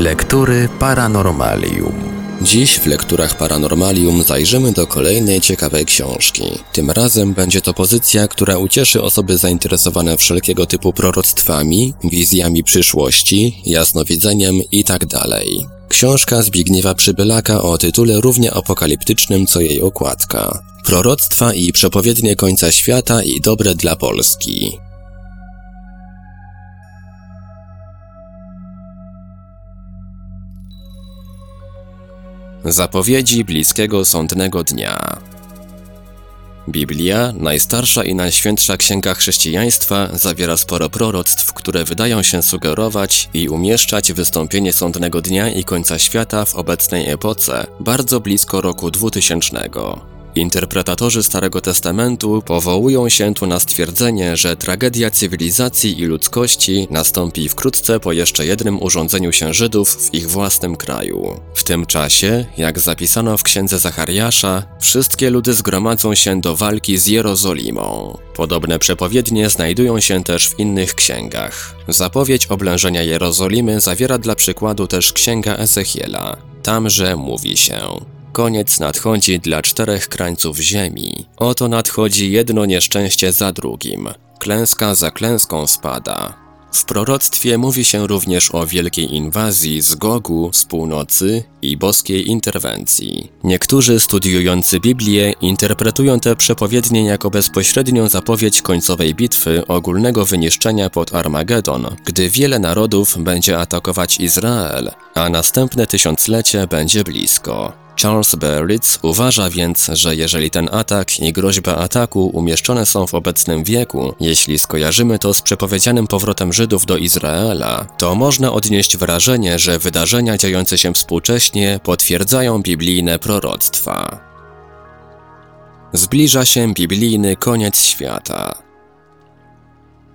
Lektury Paranormalium. Dziś w lekturach Paranormalium zajrzymy do kolejnej ciekawej książki. Tym razem będzie to pozycja, która ucieszy osoby zainteresowane wszelkiego typu proroctwami, wizjami przyszłości, jasnowidzeniem itd. Książka Zbigniewa Przybylaka o tytule równie apokaliptycznym co jej okładka. Proroctwa i przepowiednie końca świata i dobre dla Polski. Zapowiedzi bliskiego sądnego dnia. Biblia, najstarsza i najświętsza księga chrześcijaństwa, zawiera sporo proroctw, które wydają się sugerować i umieszczać wystąpienie sądnego dnia i końca świata w obecnej epoce, bardzo blisko roku 2000. Interpretatorzy Starego Testamentu powołują się tu na stwierdzenie, że tragedia cywilizacji i ludzkości nastąpi wkrótce po jeszcze jednym urządzeniu się Żydów w ich własnym kraju. W tym czasie, jak zapisano w księdze Zachariasza, wszystkie ludy zgromadzą się do walki z Jerozolimą. Podobne przepowiednie znajdują się też w innych księgach. Zapowiedź oblężenia Jerozolimy zawiera dla przykładu też księga Ezechiela. Tamże mówi się Koniec nadchodzi dla czterech krańców ziemi. Oto nadchodzi jedno nieszczęście za drugim. Klęska za klęską spada. W proroctwie mówi się również o wielkiej inwazji z Gogu z północy i boskiej interwencji. Niektórzy studiujący Biblię interpretują te przepowiednie jako bezpośrednią zapowiedź końcowej bitwy ogólnego wyniszczenia pod Armagedon, gdy wiele narodów będzie atakować Izrael, a następne tysiąclecie będzie blisko. Charles Berlitz uważa więc, że jeżeli ten atak i groźba ataku umieszczone są w obecnym wieku, jeśli skojarzymy to z przepowiedzianym powrotem Żydów do Izraela, to można odnieść wrażenie, że wydarzenia dziejące się współcześnie potwierdzają biblijne proroctwa. Zbliża się biblijny koniec świata.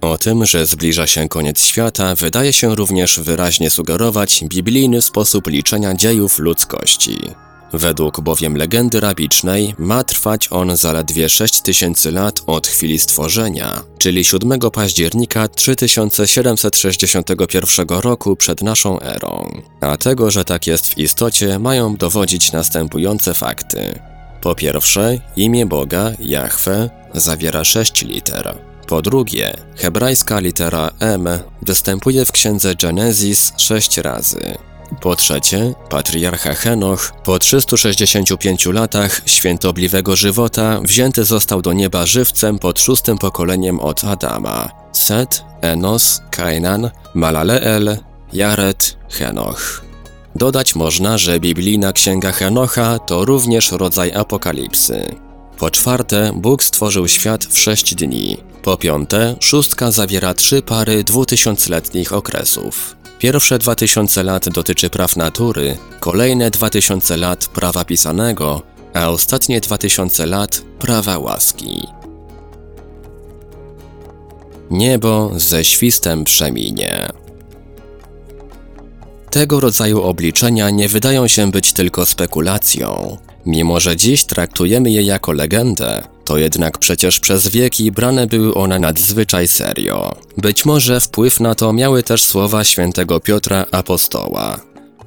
O tym, że zbliża się koniec świata, wydaje się również wyraźnie sugerować biblijny sposób liczenia dziejów ludzkości. Według bowiem legendy rabicznej ma trwać on zaledwie 6000 lat od chwili stworzenia, czyli 7 października 3761 roku przed naszą erą. A tego, że tak jest w istocie, mają dowodzić następujące fakty. Po pierwsze, imię Boga, Jahwe, zawiera 6 liter. Po drugie, hebrajska litera M występuje w księdze Genesis 6 razy. Po trzecie, patriarcha Henoch po 365 latach świętobliwego żywota wzięty został do nieba żywcem pod szóstym pokoleniem od Adama. Set, Enos, Kainan, Malaleel, Jared, Henoch. Dodać można, że biblijna księga Henocha to również rodzaj apokalipsy. Po czwarte, Bóg stworzył świat w sześć dni. Po piąte, szóstka zawiera trzy pary dwutysiącletnich okresów. Pierwsze 2000 lat dotyczy praw natury, kolejne 2000 lat prawa pisanego, a ostatnie 2000 lat prawa łaski. Niebo ze świstem przeminie. Tego rodzaju obliczenia nie wydają się być tylko spekulacją. Mimo, że dziś traktujemy je jako legendę, to jednak przecież przez wieki brane były one nadzwyczaj serio. Być może wpływ na to miały też słowa świętego Piotra Apostoła.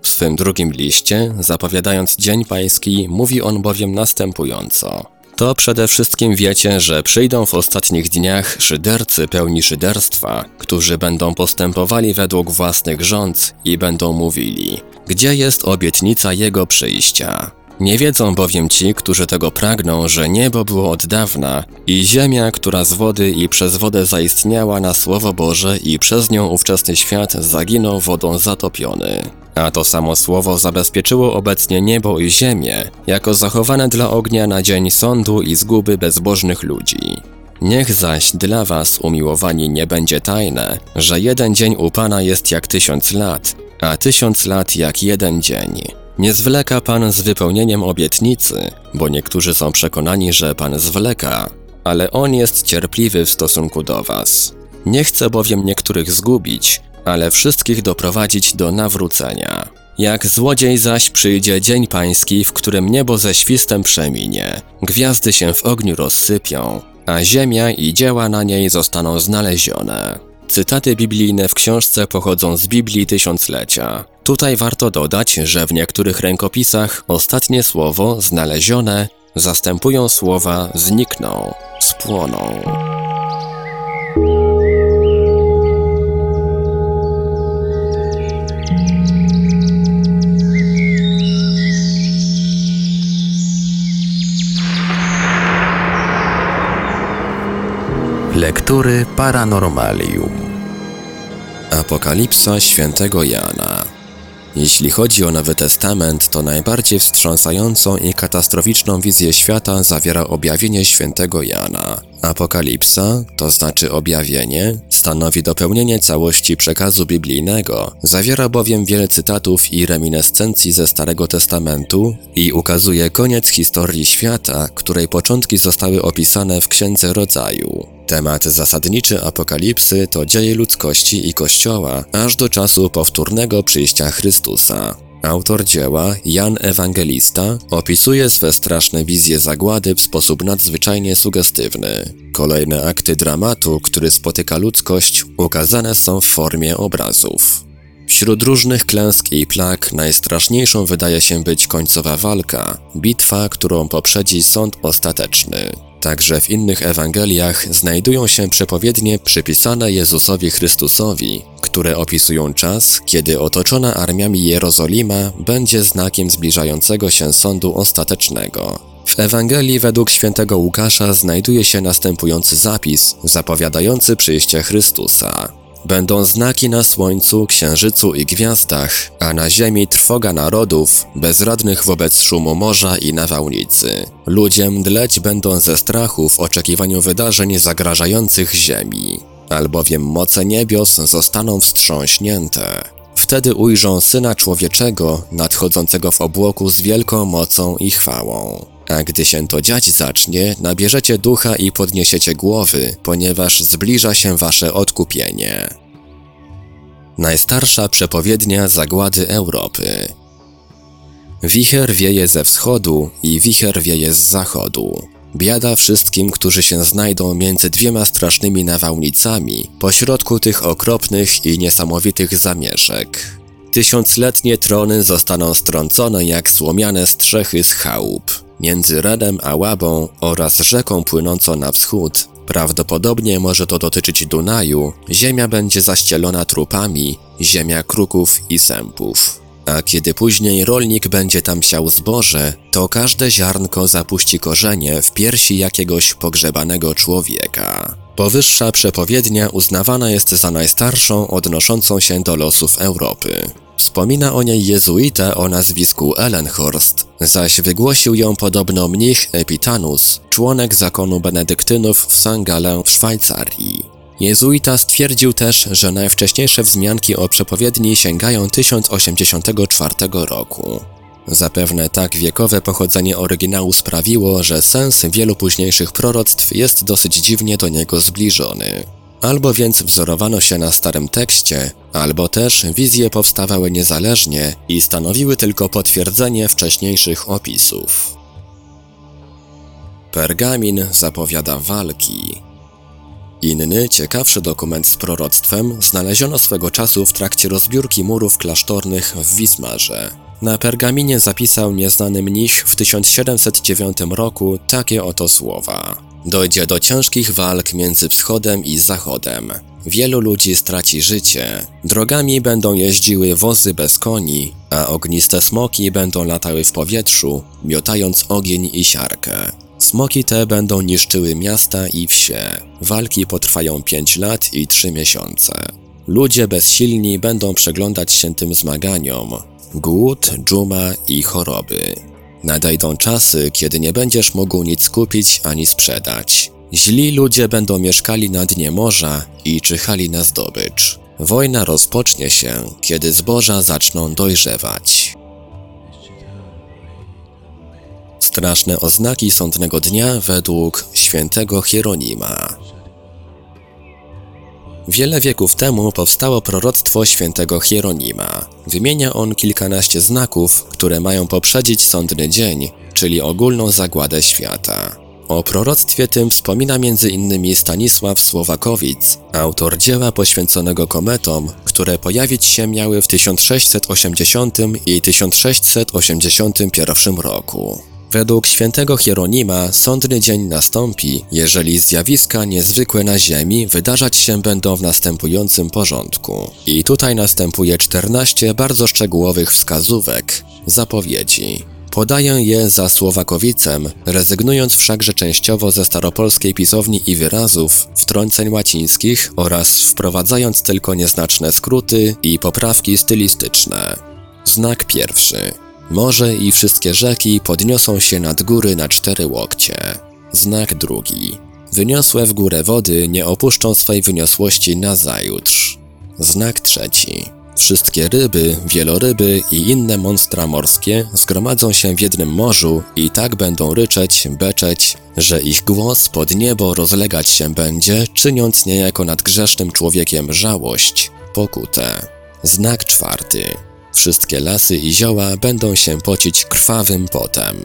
W swym drugim liście, zapowiadając Dzień Pański, mówi on bowiem następująco. To przede wszystkim wiecie, że przyjdą w ostatnich dniach szydercy pełni szyderstwa, którzy będą postępowali według własnych rządz i będą mówili, gdzie jest obietnica Jego przyjścia. Nie wiedzą bowiem ci, którzy tego pragną, że niebo było od dawna i ziemia, która z wody i przez wodę zaistniała na Słowo Boże i przez nią ówczesny świat zaginął wodą zatopiony. A to samo słowo zabezpieczyło obecnie niebo i ziemię, jako zachowane dla ognia na dzień sądu i zguby bezbożnych ludzi. Niech zaś dla was, umiłowani, nie będzie tajne, że jeden dzień u Pana jest jak tysiąc lat, a tysiąc lat jak jeden dzień. Nie zwleka Pan z wypełnieniem obietnicy, bo niektórzy są przekonani, że Pan zwleka, ale On jest cierpliwy w stosunku do Was. Nie chce bowiem niektórych zgubić, ale wszystkich doprowadzić do nawrócenia. Jak złodziej zaś przyjdzie dzień pański, w którym niebo ze świstem przeminie, gwiazdy się w ogniu rozsypią, a ziemia i dzieła na niej zostaną znalezione. Cytaty biblijne w książce pochodzą z Biblii Tysiąclecia. Tutaj warto dodać, że w niektórych rękopisach ostatnie słowo znalezione zastępują słowa znikną, spłoną. Lektury Paranormalium. Apokalipsa świętego Jana. Jeśli chodzi o Nowy Testament, to najbardziej wstrząsającą i katastroficzną wizję świata zawiera objawienie świętego Jana. Apokalipsa, to znaczy objawienie, stanowi dopełnienie całości przekazu biblijnego, zawiera bowiem wiele cytatów i reminiscencji ze Starego Testamentu i ukazuje koniec historii świata, której początki zostały opisane w Księdze Rodzaju. Temat zasadniczy apokalipsy to dzieje ludzkości i Kościoła, aż do czasu powtórnego przyjścia Chrystusa. Autor dzieła, Jan Ewangelista, opisuje swe straszne wizje zagłady w sposób nadzwyczajnie sugestywny. Kolejne akty dramatu, który spotyka ludzkość, ukazane są w formie obrazów. Wśród różnych klęsk i plag najstraszniejszą wydaje się być końcowa walka, bitwa, którą poprzedzi sąd ostateczny. Także w innych Ewangeliach znajdują się przepowiednie przypisane Jezusowi Chrystusowi, które opisują czas, kiedy otoczona armiami Jerozolima będzie znakiem zbliżającego się sądu ostatecznego. W Ewangelii według świętego Łukasza znajduje się następujący zapis zapowiadający przyjście Chrystusa. Będą znaki na słońcu, księżycu i gwiazdach, a na ziemi trwoga narodów, bezradnych wobec szumu morza i nawałnicy. Ludzie mdleć będą ze strachu w oczekiwaniu wydarzeń zagrażających ziemi, albowiem moce niebios zostaną wstrząśnięte. Wtedy ujrzą Syna Człowieczego, nadchodzącego w obłoku z wielką mocą i chwałą. A gdy się to dziać zacznie, nabierzecie ducha i podniesiecie głowy, ponieważ zbliża się wasze odkupienie. Najstarsza przepowiednia zagłady Europy. Wicher wieje ze wschodu i wicher wieje z zachodu. Biada wszystkim, którzy się znajdą między dwiema strasznymi nawałnicami, pośrodku tych okropnych i niesamowitych zamieszek. Tysiącletnie trony zostaną strącone jak słomiane strzechy z chałup. Między Redem a Łabą oraz rzeką płynącą na wschód, prawdopodobnie może to dotyczyć Dunaju, ziemia będzie zaścielona trupami, ziemia kruków i sępów. A kiedy później rolnik będzie tam siał zboże, to każde ziarnko zapuści korzenie w piersi jakiegoś pogrzebanego człowieka. Powyższa przepowiednia uznawana jest za najstarszą odnoszącą się do losów Europy. Wspomina o niej jezuita o nazwisku Ellenhorst, zaś wygłosił ją podobno mnich Epitanus, członek zakonu benedyktynów w St. Gallen w Szwajcarii. Jezuita stwierdził też, że najwcześniejsze wzmianki o przepowiedni sięgają 1084 roku. Zapewne tak wiekowe pochodzenie oryginału sprawiło, że sens wielu późniejszych proroctw jest dosyć dziwnie do niego zbliżony. Albo więc wzorowano się na starym tekście, albo też wizje powstawały niezależnie i stanowiły tylko potwierdzenie wcześniejszych opisów. Pergamin zapowiada walki. Inny, ciekawszy dokument z proroctwem znaleziono swego czasu w trakcie rozbiórki murów klasztornych w Wismarze. Na pergaminie zapisał nieznany mnich w 1709 roku takie oto słowa. Dojdzie do ciężkich walk między wschodem i zachodem. Wielu ludzi straci życie. Drogami będą jeździły wozy bez koni, a ogniste smoki będą latały w powietrzu, miotając ogień i siarkę. Smoki te będą niszczyły miasta i wsie. Walki potrwają 5 lat i 3 miesiące. Ludzie bezsilni będą przeglądać się tym zmaganiom. Głód, dżuma i choroby. Nadejdą czasy, kiedy nie będziesz mógł nic kupić ani sprzedać. Źli ludzie będą mieszkali na dnie morza i czyhali na zdobycz. Wojna rozpocznie się, kiedy zboża zaczną dojrzewać. Straszne oznaki sądnego dnia według świętego Hieronima. Wiele wieków temu powstało proroctwo świętego Hieronima. Wymienia on kilkanaście znaków, które mają poprzedzić sądny dzień, czyli ogólną zagładę świata. O proroctwie tym wspomina m.in. Stanisław Słowakowic, autor dzieła poświęconego kometom, które pojawić się miały w 1680 i 1681 roku. Według świętego Hieronima sądny dzień nastąpi, jeżeli zjawiska niezwykłe na Ziemi wydarzać się będą w następującym porządku. I tutaj następuje 14 bardzo szczegółowych wskazówek, zapowiedzi. Podaję je za Słowakowicem, rezygnując wszakże częściowo ze staropolskiej pisowni i wyrazów, wtrąceń łacińskich oraz wprowadzając tylko nieznaczne skróty i poprawki stylistyczne. Znak pierwszy. Morze i wszystkie rzeki podniosą się nad góry na cztery łokcie. Znak drugi. Wyniosłe w górę wody nie opuszczą swej wyniosłości na zajutrz. Znak trzeci. Wszystkie ryby, wieloryby i inne monstra morskie zgromadzą się w jednym morzu i tak będą ryczeć, beczeć, że ich głos pod niebo rozlegać się będzie, czyniąc niejako nad grzesznym człowiekiem żałość, pokutę. Znak czwarty. Wszystkie lasy i zioła będą się pocić krwawym potem.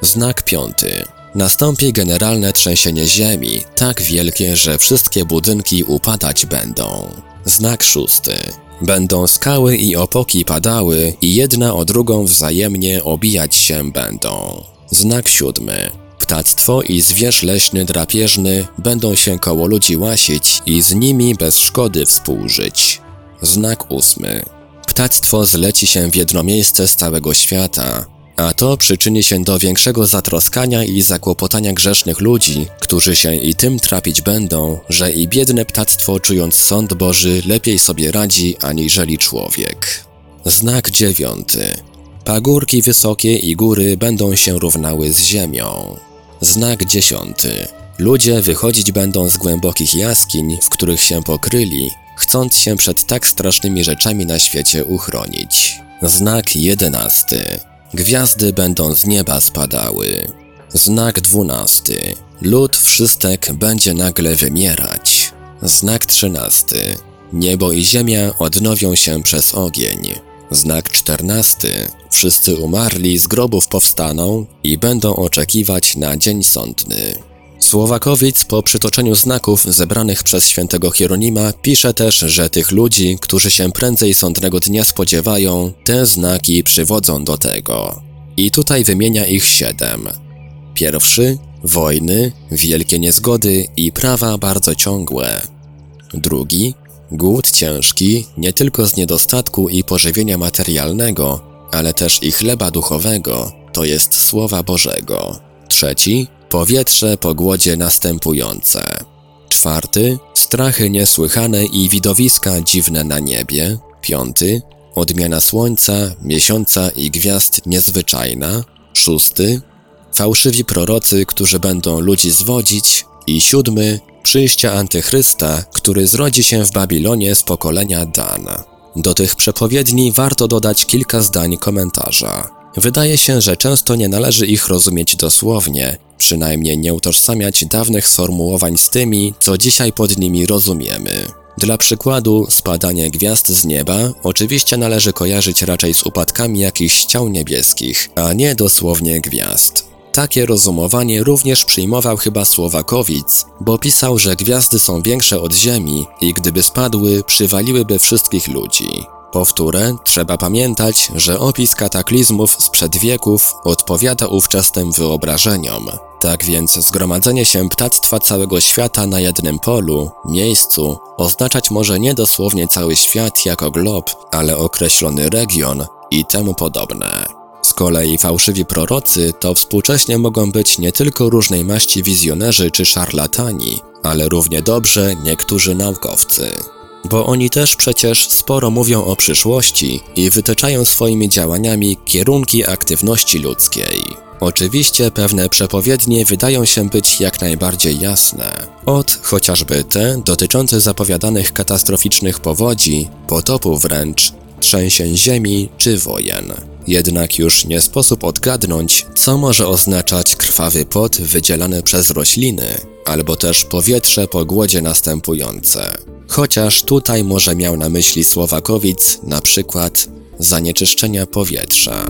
Znak piąty. Nastąpi generalne trzęsienie ziemi, tak wielkie, że wszystkie budynki upadać będą. Znak szósty. Będą skały i opoki padały i jedna o drugą wzajemnie obijać się będą. Znak siódmy. Ptactwo i zwierz leśny drapieżny będą się koło ludzi łasić i z nimi bez szkody współżyć. Znak ósmy. Ptactwo zleci się w jedno miejsce z całego świata, a to przyczyni się do większego zatroskania i zakłopotania grzesznych ludzi, którzy się i tym trapić będą, że i biedne ptactwo czując sąd Boży lepiej sobie radzi aniżeli człowiek. Znak dziewiąty. Pagórki wysokie i góry będą się równały z ziemią. Znak dziesiąty. Ludzie wychodzić będą z głębokich jaskiń, w których się pokryli, chcąc się przed tak strasznymi rzeczami na świecie uchronić. Znak jedenasty. Gwiazdy będą z nieba spadały. Znak dwunasty. Lud wszystek będzie nagle wymierać. Znak trzynasty. Niebo i ziemia odnowią się przez ogień. Znak czternasty. Wszyscy umarli z grobów powstaną i będą oczekiwać na dzień sądny. Słowakowic po przytoczeniu znaków zebranych przez świętego Hieronima pisze też, że tych ludzi, którzy się prędzej sądnego dnia spodziewają, te znaki przywodzą do tego. I tutaj wymienia ich siedem. Pierwszy wojny, wielkie niezgody i prawa bardzo ciągłe. Drugi głód ciężki nie tylko z niedostatku i pożywienia materialnego, ale też i chleba duchowego, to jest słowa Bożego. Trzeci Powietrze po głodzie następujące. Czwarty, strachy niesłychane i widowiska dziwne na niebie. Piąty, odmiana słońca, miesiąca i gwiazd niezwyczajna. Szósty, fałszywi prorocy, którzy będą ludzi zwodzić. I siódmy, przyjścia antychrysta, który zrodzi się w Babilonie z pokolenia Dan. Do tych przepowiedni warto dodać kilka zdań komentarza. Wydaje się, że często nie należy ich rozumieć dosłownie, przynajmniej nie utożsamiać dawnych sformułowań z tymi, co dzisiaj pod nimi rozumiemy. Dla przykładu, spadanie gwiazd z nieba oczywiście należy kojarzyć raczej z upadkami jakichś ciał niebieskich, a nie dosłownie gwiazd. Takie rozumowanie również przyjmował chyba Słowakowic, bo pisał, że gwiazdy są większe od Ziemi i gdyby spadły, przywaliłyby wszystkich ludzi. Powtórę, trzeba pamiętać, że opis kataklizmów sprzed wieków odpowiada ówczesnym wyobrażeniom. Tak więc zgromadzenie się ptactwa całego świata na jednym polu, miejscu, oznaczać może nie dosłownie cały świat jako glob, ale określony region i temu podobne. Z kolei fałszywi prorocy to współcześnie mogą być nie tylko różnej maści wizjonerzy czy szarlatani, ale równie dobrze niektórzy naukowcy bo oni też przecież sporo mówią o przyszłości i wytyczają swoimi działaniami kierunki aktywności ludzkiej. Oczywiście pewne przepowiednie wydają się być jak najbardziej jasne. Od chociażby te dotyczące zapowiadanych katastroficznych powodzi, potopu wręcz, trzęsień ziemi czy wojen. Jednak już nie sposób odgadnąć, co może oznaczać krwawy pot wydzielany przez rośliny, albo też powietrze po głodzie następujące. Chociaż tutaj może miał na myśli Słowakowic na przykład zanieczyszczenia powietrza.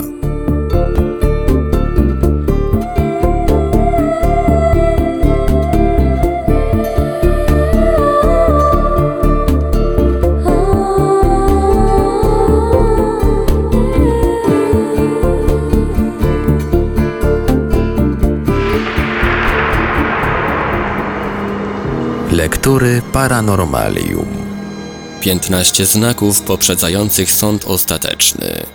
Paranormalium. 15 znaków poprzedzających sąd ostateczny.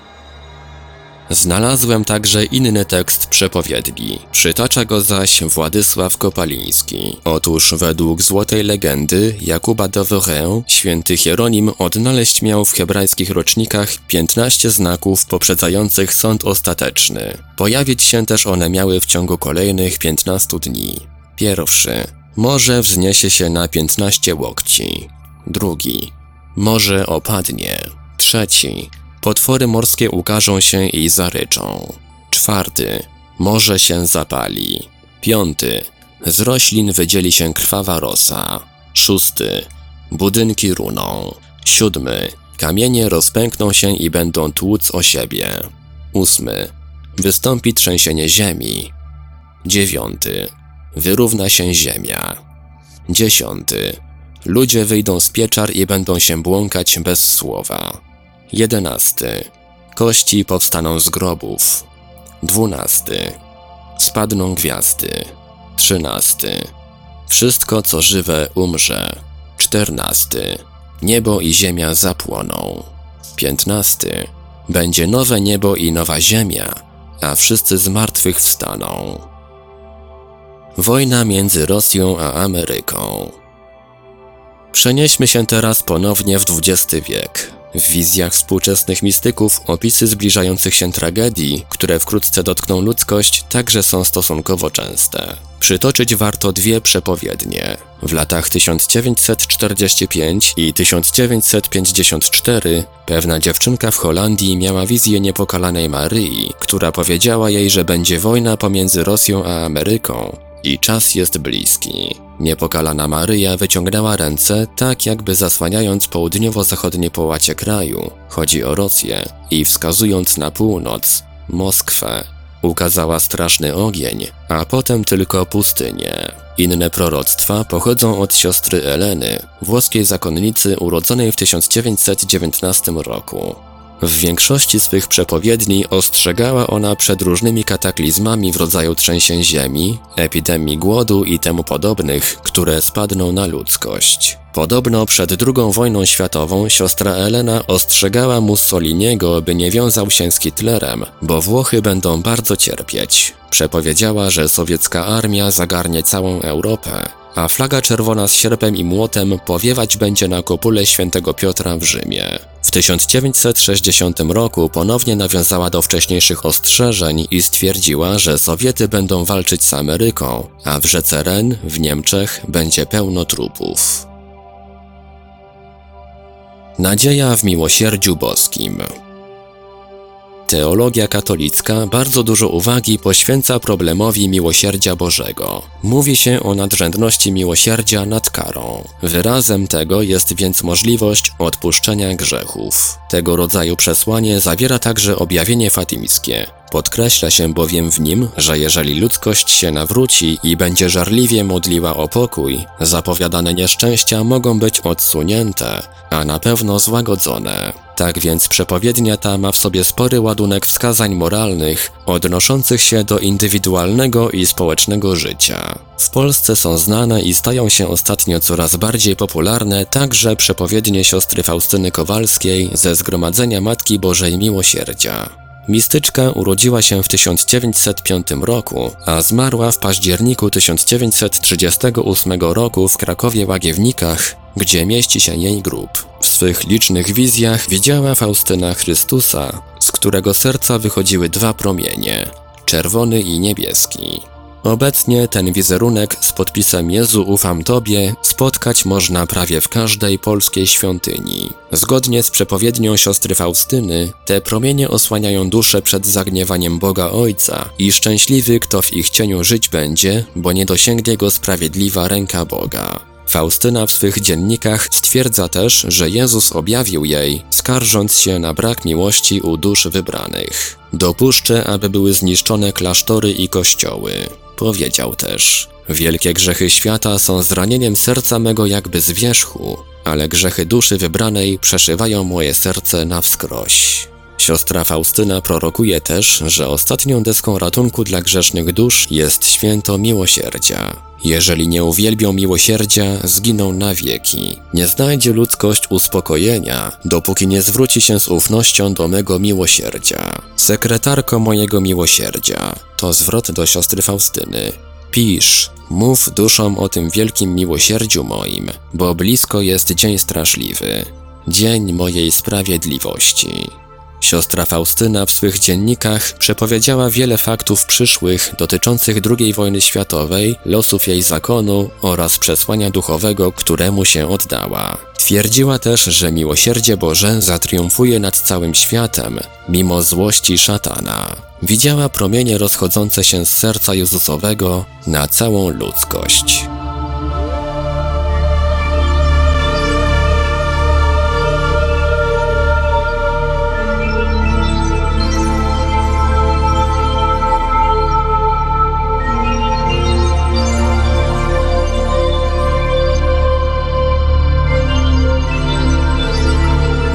Znalazłem także inny tekst przepowiedni. Przytacza go zaś Władysław Kopaliński. Otóż według złotej legendy Jakuba Vauvrin, święty Hieronim odnaleźć miał w hebrajskich rocznikach 15 znaków poprzedzających sąd ostateczny. Pojawić się też one miały w ciągu kolejnych 15 dni. Pierwszy. Morze wzniesie się na 15 łokci. Drugi. Morze opadnie. Trzeci. Potwory morskie ukażą się i zaryczą. Czwarty. Morze się zapali. Piąty. Z roślin wydzieli się krwawa rosa. Szósty. Budynki runą. Siódmy. Kamienie rozpękną się i będą tłuc o siebie. Ósmy. Wystąpi trzęsienie ziemi. Dziewiąty. Wyrówna się ziemia. Dziesiąty. Ludzie wyjdą z pieczar i będą się błąkać bez słowa. Jedenasty. Kości powstaną z grobów. Dwunasty. Spadną gwiazdy. Trzynasty. Wszystko, co żywe, umrze. Czternasty. Niebo i ziemia zapłoną. Piętnasty. Będzie nowe niebo i nowa ziemia, a wszyscy z martwych wstaną. Wojna między Rosją a Ameryką. Przenieśmy się teraz ponownie w XX wiek. W wizjach współczesnych mistyków opisy zbliżających się tragedii, które wkrótce dotkną ludzkość, także są stosunkowo częste. Przytoczyć warto dwie przepowiednie. W latach 1945 i 1954 pewna dziewczynka w Holandii miała wizję niepokalanej Maryi, która powiedziała jej, że będzie wojna pomiędzy Rosją a Ameryką i czas jest bliski. Niepokalana Maryja wyciągnęła ręce, tak jakby zasłaniając południowo-zachodnie połacie kraju, chodzi o Rosję, i wskazując na północ, Moskwę, ukazała straszny ogień, a potem tylko pustynię. Inne proroctwa pochodzą od siostry Eleny, włoskiej zakonnicy urodzonej w 1919 roku. W większości swych przepowiedni ostrzegała ona przed różnymi kataklizmami w rodzaju trzęsień ziemi, epidemii głodu i temu podobnych, które spadną na ludzkość. Podobno przed II wojną światową siostra Elena ostrzegała Mussoliniego, by nie wiązał się z Hitlerem, bo Włochy będą bardzo cierpieć. Przepowiedziała, że sowiecka armia zagarnie całą Europę, a flaga czerwona z sierpem i młotem powiewać będzie na kopule świętego Piotra w Rzymie. W 1960 roku ponownie nawiązała do wcześniejszych ostrzeżeń i stwierdziła, że Sowiety będą walczyć z Ameryką, a w rzece Ren w Niemczech będzie pełno trupów. Nadzieja w miłosierdziu boskim. Teologia katolicka bardzo dużo uwagi poświęca problemowi miłosierdzia Bożego. Mówi się o nadrzędności miłosierdzia nad karą. Wyrazem tego jest więc możliwość odpuszczenia grzechów. Tego rodzaju przesłanie zawiera także objawienie fatimskie. Podkreśla się bowiem w nim, że jeżeli ludzkość się nawróci i będzie żarliwie modliła o pokój, zapowiadane nieszczęścia mogą być odsunięte, a na pewno złagodzone. Tak więc przepowiednia ta ma w sobie spory ładunek wskazań moralnych odnoszących się do indywidualnego i społecznego życia. W Polsce są znane i stają się ostatnio coraz bardziej popularne także przepowiednie siostry Faustyny Kowalskiej ze Zgromadzenia Matki Bożej Miłosierdzia. Mistyczka urodziła się w 1905 roku, a zmarła w październiku 1938 roku w Krakowie Łagiewnikach, gdzie mieści się jej grób. W swych licznych wizjach widziała Faustyna Chrystusa, z którego serca wychodziły dwa promienie czerwony i niebieski. Obecnie ten wizerunek z podpisem Jezu ufam Tobie spotkać można prawie w każdej polskiej świątyni. Zgodnie z przepowiednią siostry Faustyny, te promienie osłaniają duszę przed zagniewaniem Boga Ojca i szczęśliwy, kto w ich cieniu żyć będzie, bo nie dosięgnie go sprawiedliwa ręka Boga. Faustyna w swych dziennikach stwierdza też, że Jezus objawił jej, skarżąc się na brak miłości u dusz wybranych. Dopuszczę, aby były zniszczone klasztory i kościoły. Powiedział też: Wielkie grzechy świata są zranieniem serca mego jakby z wierzchu, ale grzechy duszy wybranej przeszywają moje serce na wskroś. Siostra Faustyna prorokuje też, że ostatnią deską ratunku dla grzesznych dusz jest święto miłosierdzia. Jeżeli nie uwielbią miłosierdzia, zginą na wieki. Nie znajdzie ludzkość uspokojenia, dopóki nie zwróci się z ufnością do mego miłosierdzia. Sekretarko mojego miłosierdzia, to zwrot do siostry Faustyny. Pisz, mów duszom o tym wielkim miłosierdziu moim, bo blisko jest dzień straszliwy, dzień mojej sprawiedliwości. Siostra Faustyna w swych dziennikach przepowiedziała wiele faktów przyszłych dotyczących II wojny światowej, losów jej zakonu oraz przesłania duchowego, któremu się oddała. Twierdziła też, że miłosierdzie Boże zatriumfuje nad całym światem, mimo złości szatana. Widziała promienie rozchodzące się z serca Jezusowego na całą ludzkość.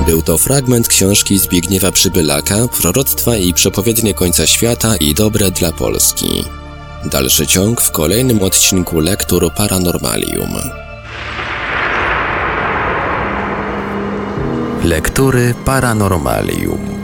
Był to fragment książki Zbigniewa Przybylaka, Proroctwa i przepowiednie końca świata i dobre dla Polski. Dalszy ciąg w kolejnym odcinku Lektur Paranormalium. Lektury Paranormalium.